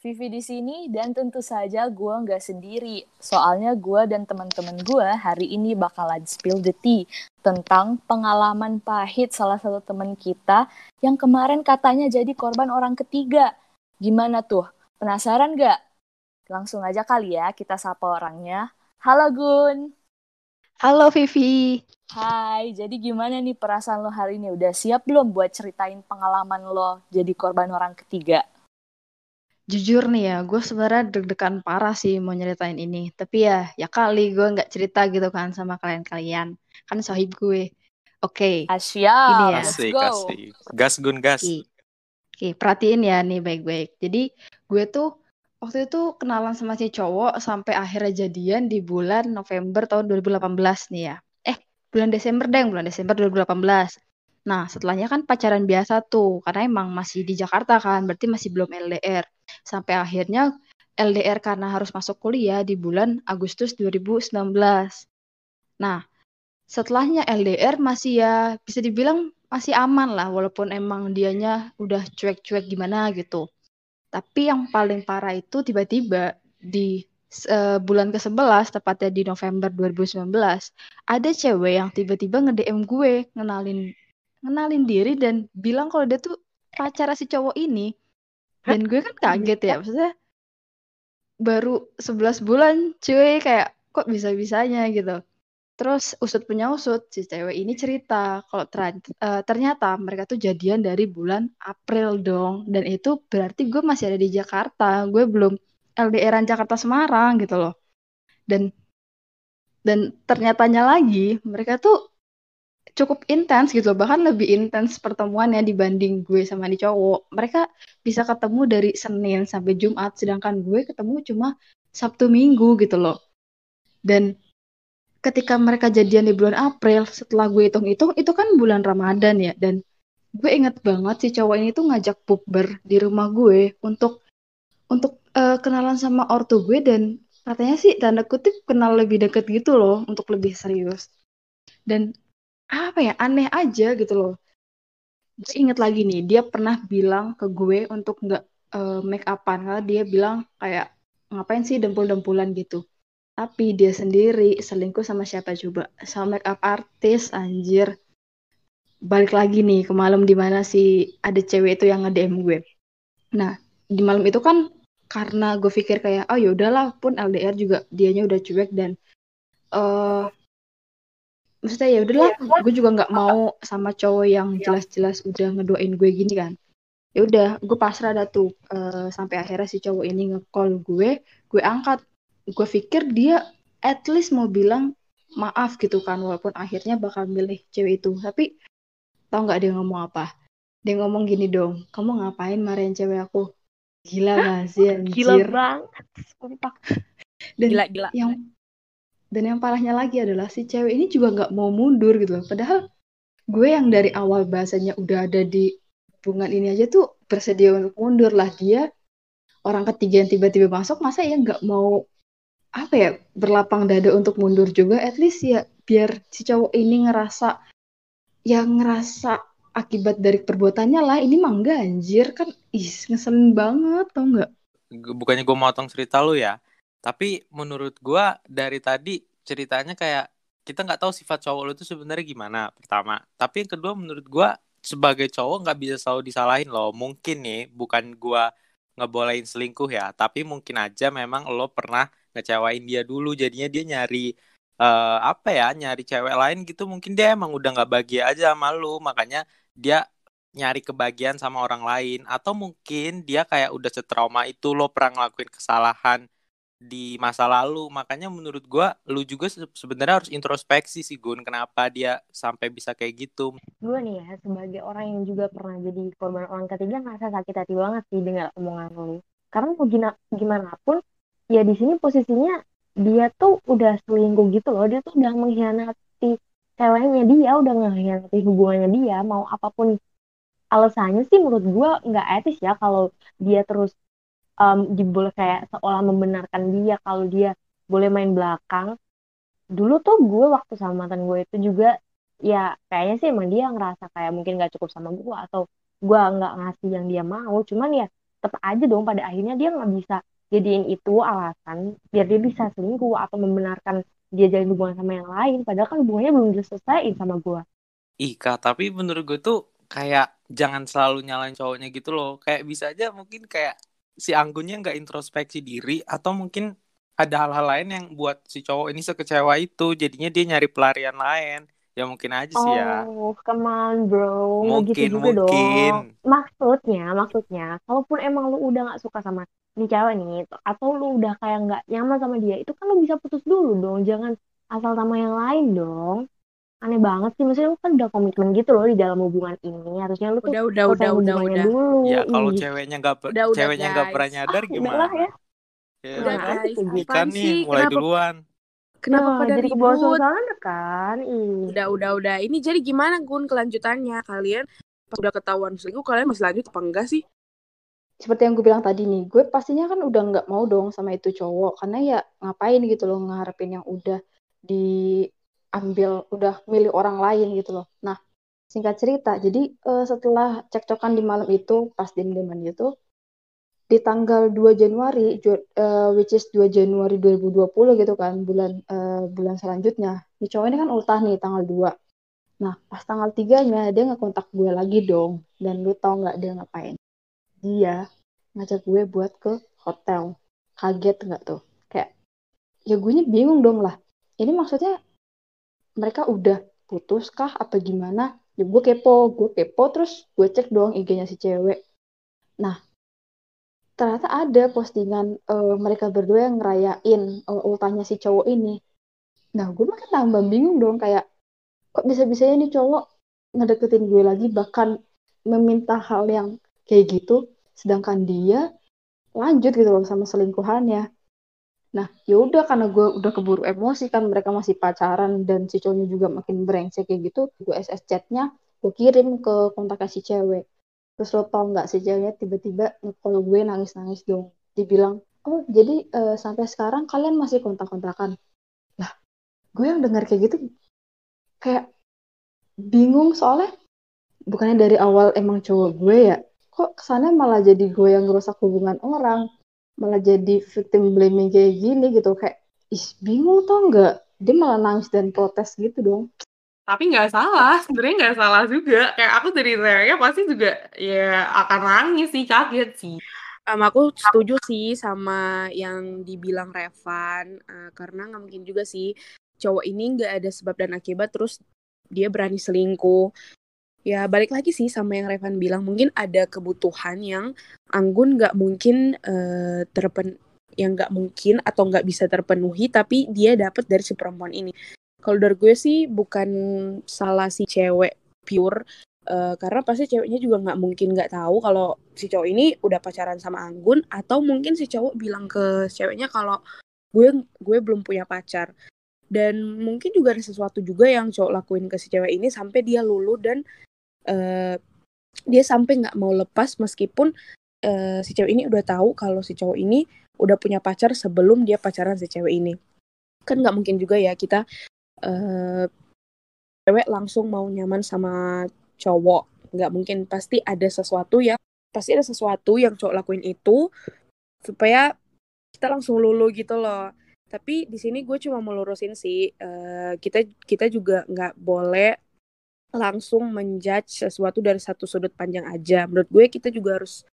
Vivi di sini dan tentu saja gue nggak sendiri. Soalnya gue dan teman-teman gue hari ini bakalan spill the tea tentang pengalaman pahit salah satu teman kita yang kemarin katanya jadi korban orang ketiga. Gimana tuh? Penasaran gak? Langsung aja kali ya kita sapa orangnya. Halo Gun. Halo Vivi. Hai, jadi gimana nih perasaan lo hari ini? Udah siap belum buat ceritain pengalaman lo jadi korban orang ketiga? Jujur nih ya, gue sebenarnya deg-degan parah sih mau nyeritain ini. Tapi ya, ya kali gue nggak cerita gitu kan sama kalian-kalian. Kan sahib gue. Oke. Okay. Asyik. Ini ya. Asik, asik. Gas gun gas. Oke, Oke, perhatiin ya nih baik-baik. Jadi gue tuh waktu itu kenalan sama si cowok sampai akhirnya jadian di bulan November tahun 2018 nih ya bulan Desember deh, bulan Desember 2018. Nah, setelahnya kan pacaran biasa tuh, karena emang masih di Jakarta kan, berarti masih belum LDR. Sampai akhirnya LDR karena harus masuk kuliah di bulan Agustus 2019. Nah, setelahnya LDR masih ya bisa dibilang masih aman lah, walaupun emang dianya udah cuek-cuek gimana gitu. Tapi yang paling parah itu tiba-tiba di uh, bulan ke-11 tepatnya di November 2019 ada cewek yang tiba-tiba nge-DM gue ngenalin ngenalin diri dan bilang kalau dia tuh pacar si cowok ini. Dan gue kan kaget ya maksudnya baru 11 bulan cuy kayak kok bisa-bisanya gitu. Terus usut punya usut si cewek ini cerita kalau uh, ternyata mereka tuh jadian dari bulan April dong. Dan itu berarti gue masih ada di Jakarta gue belum LDRan Jakarta Semarang gitu loh. Dan dan ternyatanya lagi mereka tuh cukup intens gitu bahkan lebih intens pertemuannya dibanding gue sama nih cowok. Mereka bisa ketemu dari Senin sampai Jumat sedangkan gue ketemu cuma Sabtu Minggu gitu loh. Dan ketika mereka jadian di bulan April setelah gue hitung-hitung itu kan bulan Ramadan ya. Dan gue inget banget si cowok ini tuh ngajak bukber di rumah gue untuk untuk uh, kenalan sama ortu gue dan katanya sih tanda kutip kenal lebih deket gitu loh untuk lebih serius. Dan apa ya aneh aja gitu loh. Gue inget lagi nih dia pernah bilang ke gue untuk nggak uh, make upan karena dia bilang kayak ngapain sih dempul-dempulan gitu? Tapi dia sendiri selingkuh sama siapa coba? Sama make up artis anjir. Balik lagi nih ke malam di mana si ada cewek itu yang nge-DM gue. Nah di malam itu kan karena gue pikir kayak oh ya udahlah pun LDR juga dianya udah cuek dan uh, maksudnya ya udahlah ya, gue juga nggak mau sama cowok yang iya. jelas-jelas udah ngedoain gue gini kan ya udah gue pasrah dah tuh uh, sampai akhirnya si cowok ini ngecall gue gue angkat gue pikir dia at least mau bilang maaf gitu kan walaupun akhirnya bakal milih cewek itu tapi tau nggak dia ngomong apa dia ngomong gini dong kamu ngapain marahin cewek aku Gila gak sih anjir? Gila banget. Sumpah. Dan gila, gila. Yang dan yang parahnya lagi adalah si cewek ini juga nggak mau mundur gitu loh. Padahal gue yang dari awal bahasanya udah ada di hubungan ini aja tuh bersedia untuk mundur lah. Dia orang ketiga yang tiba-tiba masuk masa ya nggak mau apa ya berlapang dada untuk mundur juga? At least ya biar si cowok ini ngerasa yang ngerasa akibat dari perbuatannya lah. Ini mah enggak anjir. Kan ih ngeselin banget tau nggak? Bukannya gue motong cerita lu ya tapi menurut gue dari tadi ceritanya kayak kita nggak tahu sifat cowok lu itu sebenarnya gimana pertama. Tapi yang kedua menurut gue sebagai cowok nggak bisa selalu disalahin loh. Mungkin nih bukan gue ngebolehin selingkuh ya tapi mungkin aja memang lo pernah ngecewain dia dulu. Jadinya dia nyari uh, apa ya nyari cewek lain gitu mungkin dia emang udah nggak bahagia aja sama lu. Makanya dia nyari kebahagiaan sama orang lain. Atau mungkin dia kayak udah setrauma itu lo pernah ngelakuin kesalahan di masa lalu. Makanya menurut gue lu juga sebenarnya harus introspeksi sih Gun kenapa dia sampai bisa kayak gitu. Gue nih ya sebagai orang yang juga pernah jadi korban orang ketiga ngerasa sakit hati banget sih dengar omongan lu. Karena mau gimana gimana pun ya di sini posisinya dia tuh udah selingkuh gitu loh. Dia tuh udah mengkhianati ceweknya dia udah ngehianati hubungannya dia mau apa pun alasannya sih menurut gue nggak etis ya kalau dia terus um, diboleh kayak seolah membenarkan dia kalau dia boleh main belakang. Dulu tuh gue waktu sama mantan gue itu juga ya kayaknya sih emang dia ngerasa kayak mungkin gak cukup sama gue atau gue nggak ngasih yang dia mau. Cuman ya tetap aja dong pada akhirnya dia nggak bisa jadiin itu alasan biar dia bisa selingkuh atau membenarkan dia jalin hubungan sama yang lain. Padahal kan hubungannya belum diselesaikan sama gue. Ika tapi menurut gue tuh kayak jangan selalu nyalain cowoknya gitu loh. Kayak bisa aja mungkin kayak si Anggunnya nggak introspeksi diri atau mungkin ada hal-hal lain yang buat si cowok ini sekecewa itu jadinya dia nyari pelarian lain Ya mungkin aja sih ya. Oh, come on bro. Mungkin, gitu mungkin. dong. Maksudnya, maksudnya, kalaupun emang lu udah nggak suka sama nih cewek nih, atau lu udah kayak nggak nyaman sama dia, itu kan lu bisa putus dulu dong. Jangan asal sama yang lain dong. Aneh banget sih, maksudnya lu kan udah komitmen gitu loh di dalam hubungan ini. Harusnya lu tuh Udah, udah, udah, udah, udah. dulu. Ya kalau ceweknya nggak ber- Udah, udah, ceweknya nggak pernah nyadar ah, gimana? ya. Ya, Udah, Nah, guys. Apaan nih sih? mulai Kenapa, duluan. kenapa Nah, pada jadi ribut? suasana kan. Ih. Udah, udah, udah. Ini jadi gimana Gun kelanjutannya? Kalian pas udah ketahuan selingkuh, kalian masih lanjut apa enggak sih? seperti yang gue bilang tadi nih, gue pastinya kan udah nggak mau dong sama itu cowok, karena ya ngapain gitu loh ngarepin yang udah diambil, udah milih orang lain gitu loh. Nah, singkat cerita, jadi eh, setelah cekcokan di malam itu, pas diem-dieman gitu, di tanggal 2 Januari, eh, which is 2 Januari 2020 gitu kan, bulan eh, bulan selanjutnya, nih cowok ini kan ultah nih tanggal 2. Nah, pas tanggal 3-nya dia ngekontak gue lagi dong, dan lu tau nggak dia ngapain? Dia ngajak gue buat ke hotel. Kaget nggak tuh? Kayak, ya gue bingung dong lah. Ini maksudnya mereka udah putus kah apa gimana? Ya gue kepo, gue kepo terus gue cek dong IG-nya si cewek. Nah, ternyata ada postingan eh, mereka berdua yang ngerayain eh, ultahnya si cowok ini. Nah, gue makin tambah bingung dong kayak, kok bisa-bisanya nih cowok ngedeketin gue lagi bahkan meminta hal yang kayak gitu sedangkan dia lanjut gitu loh sama selingkuhannya nah ya udah karena gue udah keburu emosi kan mereka masih pacaran dan si cowoknya juga makin brengsek kayak gitu gue SS chatnya gue kirim ke kontaknya si cewek. Terus lo tau nggak si ceweknya tiba-tiba kalau gue nangis-nangis dong dibilang oh jadi eh, sampai sekarang kalian masih kontak-kontakan? Lah gue yang dengar kayak gitu kayak bingung soalnya bukannya dari awal emang cowok gue ya kok kesannya malah jadi gue yang ngerusak hubungan orang malah jadi victim blaming kayak gini gitu. Kayak ih bingung tau nggak? Dia malah nangis dan protes gitu dong. Tapi nggak salah sebenarnya nggak salah juga. Kayak aku dari ceweknya pasti juga ya akan nangis sih kaget sih. Em, aku setuju sih sama yang dibilang Revan. Eh, karena nggak mungkin juga sih cowok ini nggak ada sebab dan akibat terus dia berani selingkuh ya balik lagi sih sama yang Revan bilang. Mungkin ada kebutuhan yang Anggun nggak mungkin eh, terpen yang nggak mungkin atau nggak bisa terpenuhi tapi dia dapat dari si perempuan ini. Kalau dari gue sih bukan salah si cewek pure Eh, karena pasti ceweknya juga nggak mungkin nggak tahu kalau si cowok ini udah pacaran sama Anggun atau mungkin si cowok bilang ke ceweknya kalau gue gue belum punya pacar. Dan mungkin juga ada sesuatu juga yang cowok lakuin ke si cewek ini sampai dia lulu dan eh, dia sampai nggak mau lepas meskipun eh, si cewek ini udah tahu kalau si cowok ini udah punya pacar sebelum dia pacaran si cewek ini. Kan nggak mungkin juga ya kita eh, cewek langsung mau nyaman sama cowok. Nggak mungkin. Pasti ada sesuatu yang pasti ada sesuatu yang cowok lakuin itu supaya kita langsung lulu gitu loh. Tapi di sini gue cuma mau lurusin sih eh, kita kita juga nggak boleh langsung menjudge sesuatu dari satu sudut pandang aja. Menurut gue kita juga harus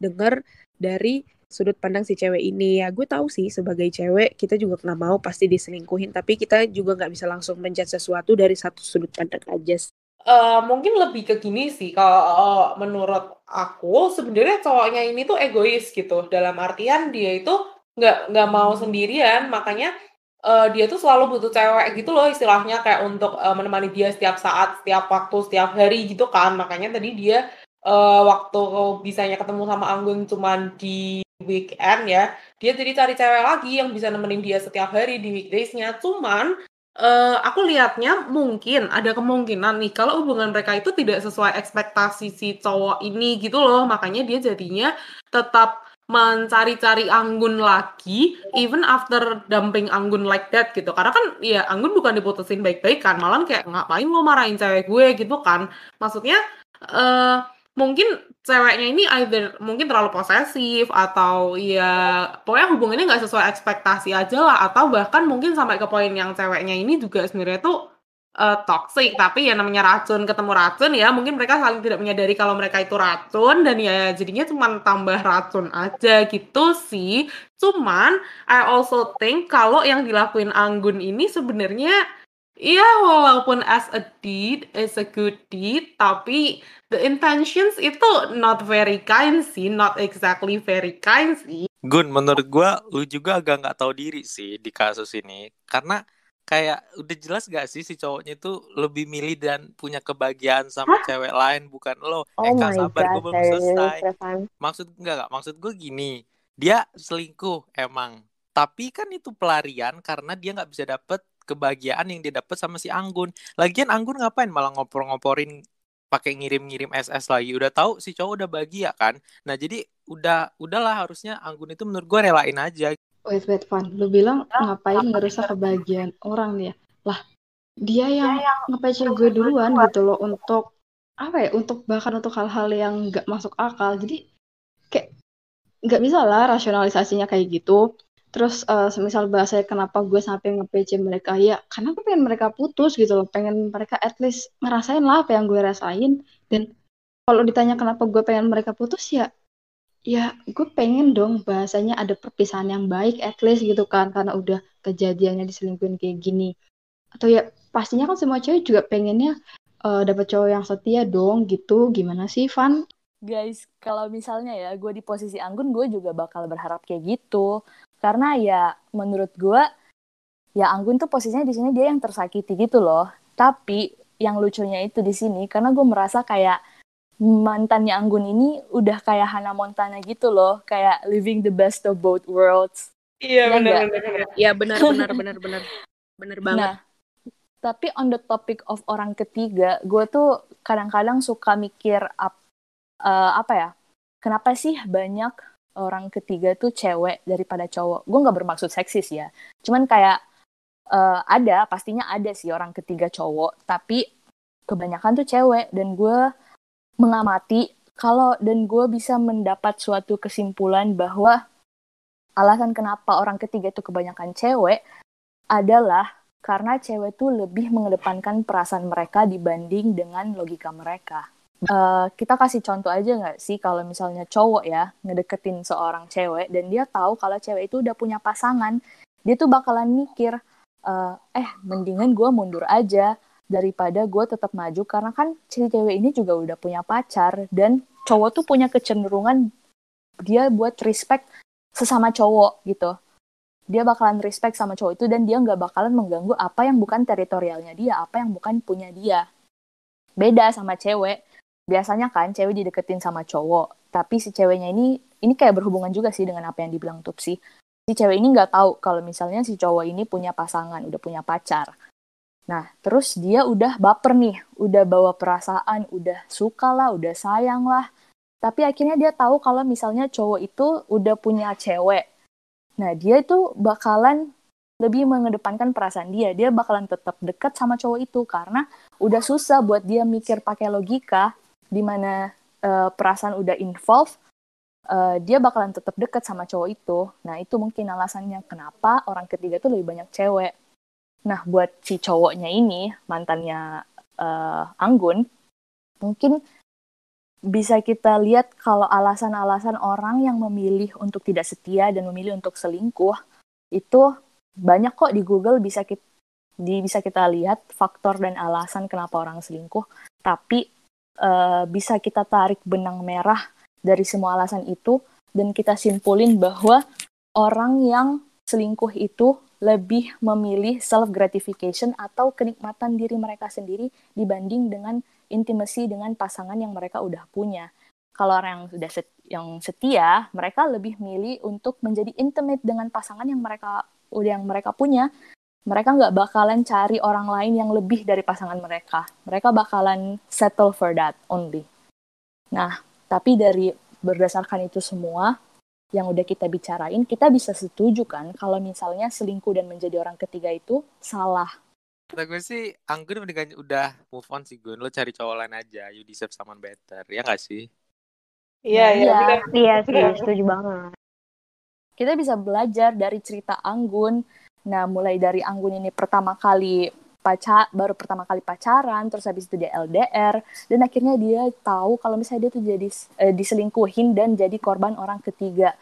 dengar dari sudut pandang si cewek ini. Ya gue tahu sih sebagai cewek kita juga nggak mau pasti diselingkuhin tapi kita juga nggak bisa langsung menjudge sesuatu dari satu sudut pandang aja Eh, mungkin lebih ke gini sih kalau menurut aku sebenarnya cowoknya ini tuh egois gitu. Dalam artian dia itu nggak nggak mau sendirian makanya eh, dia tuh selalu butuh cewek gitu loh istilahnya kayak untuk eh, menemani dia setiap saat setiap waktu setiap hari gitu kan. Makanya tadi dia eh, waktu bisanya ketemu sama Anggun cuman di weekend ya dia jadi cari cewek lagi yang bisa nemenin dia setiap hari di weekdaysnya. Cuman eh, aku lihatnya mungkin ada kemungkinan nih kalau hubungan mereka itu tidak sesuai ekspektasi si cowok ini gitu loh. Makanya dia jadinya tetap mencari-cari Anggun lagi even after dumping Anggun like that gitu. Karena kan ya Anggun bukan diputusin baik-baik kan. Malah kayak ngapain lo marahin cewek gue? gitu kan. Maksudnya eh mungkin ceweknya ini either mungkin terlalu posesif atau ya pokoknya hubungannya nggak sesuai ekspektasi aja lah. Atau bahkan mungkin sampai ke poin yang ceweknya ini juga sebenarnya tuh uh, toxic tapi ya namanya racun ketemu racun ya mungkin mereka saling tidak menyadari kalau mereka itu racun dan ya jadinya cuma tambah racun aja gitu sih cuman I also think kalau yang dilakuin Anggun ini sebenarnya Iya, walaupun as a deed is a good deed, tapi the intentions itu not very kind sih, not exactly very kind sih. Gun, menurut gua lu juga agak nggak tahu diri sih di kasus ini, karena kayak udah jelas gak sih si cowoknya itu lebih milih dan punya kebahagiaan sama Hah? cewek lain bukan lo. Oh eh, my sabar, gue belum selesai. Maksud enggak gak? Maksud gue gini, dia selingkuh emang, tapi kan itu pelarian karena dia nggak bisa dapet kebahagiaan yang dia dapat sama si Anggun. Lagian Anggun ngapain malah ngopor-ngoporin pakai ngirim-ngirim SS lagi. Udah tahu si cowok udah bahagia kan. Nah, jadi udah udahlah harusnya Anggun itu menurut gue relain aja. Wait, wait, Van. Lu bilang ngapain ngerusak kebahagiaan orang nih ya? Lah, dia yang ngapain gue duluan gitu loh untuk apa ya? Untuk bahkan untuk hal-hal yang nggak masuk akal. Jadi kayak nggak bisa lah rasionalisasinya kayak gitu terus uh, semisal bahasa kenapa gue sampai nge-PC mereka ya karena gue pengen mereka putus gitu loh pengen mereka at least ngerasain lah apa yang gue rasain dan kalau ditanya kenapa gue pengen mereka putus ya ya gue pengen dong bahasanya ada perpisahan yang baik at least gitu kan karena udah kejadiannya diselingkuhin kayak gini. Atau ya pastinya kan semua cewek juga pengennya uh, dapat cowok yang setia dong gitu. Gimana sih Van? Guys kalau misalnya ya gue di posisi Anggun gue juga bakal berharap kayak gitu. Karena ya menurut gue ya Anggun tuh posisinya di sini dia yang tersakiti gitu loh. Tapi yang lucunya itu di sini karena gue merasa kayak mantannya Anggun ini udah kayak Hannah Montana gitu loh kayak living the best of both worlds iya benar benar iya benar benar benar benar benar banget nah, tapi on the topic of orang ketiga gue tuh kadang-kadang suka mikir up, uh, apa ya kenapa sih banyak orang ketiga tuh cewek daripada cowok. Gue nggak bermaksud seksis ya. Cuman kayak uh, ada, pastinya ada sih orang ketiga cowok. Tapi kebanyakan tuh cewek. Dan gue mengamati kalau dan gue bisa mendapat suatu kesimpulan bahwa alasan kenapa orang ketiga itu kebanyakan cewek adalah karena cewek tuh lebih mengedepankan perasaan mereka dibanding dengan logika mereka. Uh, kita kasih contoh aja nggak sih kalau misalnya cowok ya ngedeketin seorang cewek dan dia tahu kalau cewek itu udah punya pasangan, dia tuh bakalan mikir, uh, eh mendingan gue mundur aja daripada gue tetap maju karena kan cewek ini juga udah punya pacar dan cowok tuh punya kecenderungan dia buat respect sesama cowok gitu. Dia bakalan respect sama cowok itu dan dia nggak bakalan mengganggu apa yang bukan teritorialnya dia, apa yang bukan punya dia. Beda sama cewek biasanya kan cewek dideketin sama cowok tapi si ceweknya ini ini kayak berhubungan juga sih dengan apa yang dibilang Tupsi si cewek ini nggak tahu kalau misalnya si cowok ini punya pasangan udah punya pacar nah terus dia udah baper nih udah bawa perasaan udah suka lah udah sayang lah tapi akhirnya dia tahu kalau misalnya cowok itu udah punya cewek nah dia itu bakalan lebih mengedepankan perasaan dia. Dia bakalan tetap dekat sama cowok itu karena udah susah buat dia mikir pakai logika di mana uh, perasaan udah involve, uh, dia bakalan tetap dekat sama cowok itu. Nah, itu mungkin alasannya kenapa orang ketiga tuh lebih banyak cewek. Nah, buat si cowoknya ini, mantannya uh, Anggun, mungkin bisa kita lihat kalau alasan-alasan orang yang memilih untuk tidak setia dan memilih untuk selingkuh itu banyak kok di Google bisa kita di, bisa kita lihat faktor dan alasan kenapa orang selingkuh. Tapi uh, bisa kita tarik benang merah dari semua alasan itu dan kita simpulin bahwa orang yang selingkuh itu lebih memilih self gratification atau kenikmatan diri mereka sendiri dibanding dengan intimasi dengan pasangan yang mereka udah punya. Kalau orang yang sudah set, yang setia, mereka lebih milih untuk menjadi intimate dengan pasangan yang mereka udah yang mereka punya mereka nggak bakalan cari orang lain yang lebih dari pasangan mereka. Mereka bakalan settle for that only. Nah, tapi dari berdasarkan itu semua yang udah kita bicarain, kita bisa setuju kan kalau misalnya selingkuh dan menjadi orang ketiga itu salah. Kata gue sih, Anggun mendingan udah move on sih Gun. Lo cari cowok lain aja. You deserve someone better. Ya gak sih? Iya, iya. Iya. Iya sih, setuju banget. kita bisa belajar dari cerita Anggun. Nah, mulai dari Anggun ini pertama kali pacar baru pertama kali pacaran, terus habis itu dia LDR dan akhirnya dia tahu kalau misalnya dia tuh jadi eh, diselingkuhin dan jadi korban orang ketiga.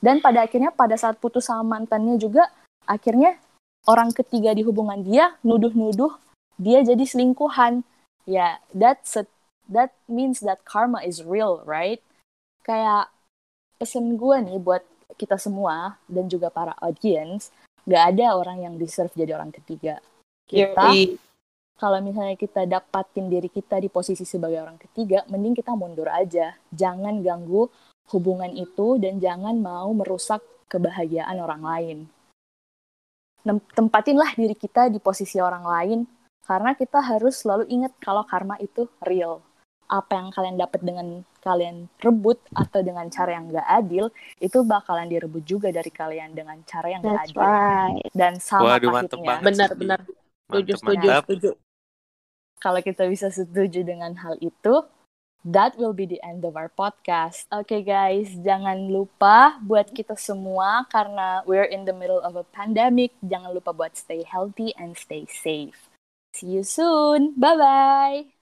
Dan pada akhirnya pada saat putus sama mantannya juga akhirnya orang ketiga di hubungan dia nuduh-nuduh dia jadi selingkuhan. Ya, that's a- that means that karma is real, right? Kayak pesen gue nih buat kita semua dan juga para audience, nggak ada orang yang deserve jadi orang ketiga. Kita, Yoi. kalau misalnya kita dapatin diri kita di posisi sebagai orang ketiga, mending kita mundur aja. Jangan ganggu hubungan itu dan jangan mau merusak kebahagiaan orang lain. Tempatinlah diri kita di posisi orang lain, karena kita harus selalu ingat kalau karma itu real. Apa yang kalian dapat dengan kalian rebut atau dengan cara yang nggak adil, itu bakalan direbut juga dari kalian dengan cara yang nggak That's adil. right. Dan sama Waduh, mantep pahitnya. Setuju, setuju, setuju. kalau kita bisa setuju dengan hal itu, that will be the end of our podcast. Oke guys, jangan lupa buat kita semua karena we're in the middle of a pandemic, jangan lupa buat stay healthy and stay safe. See you soon. Bye bye.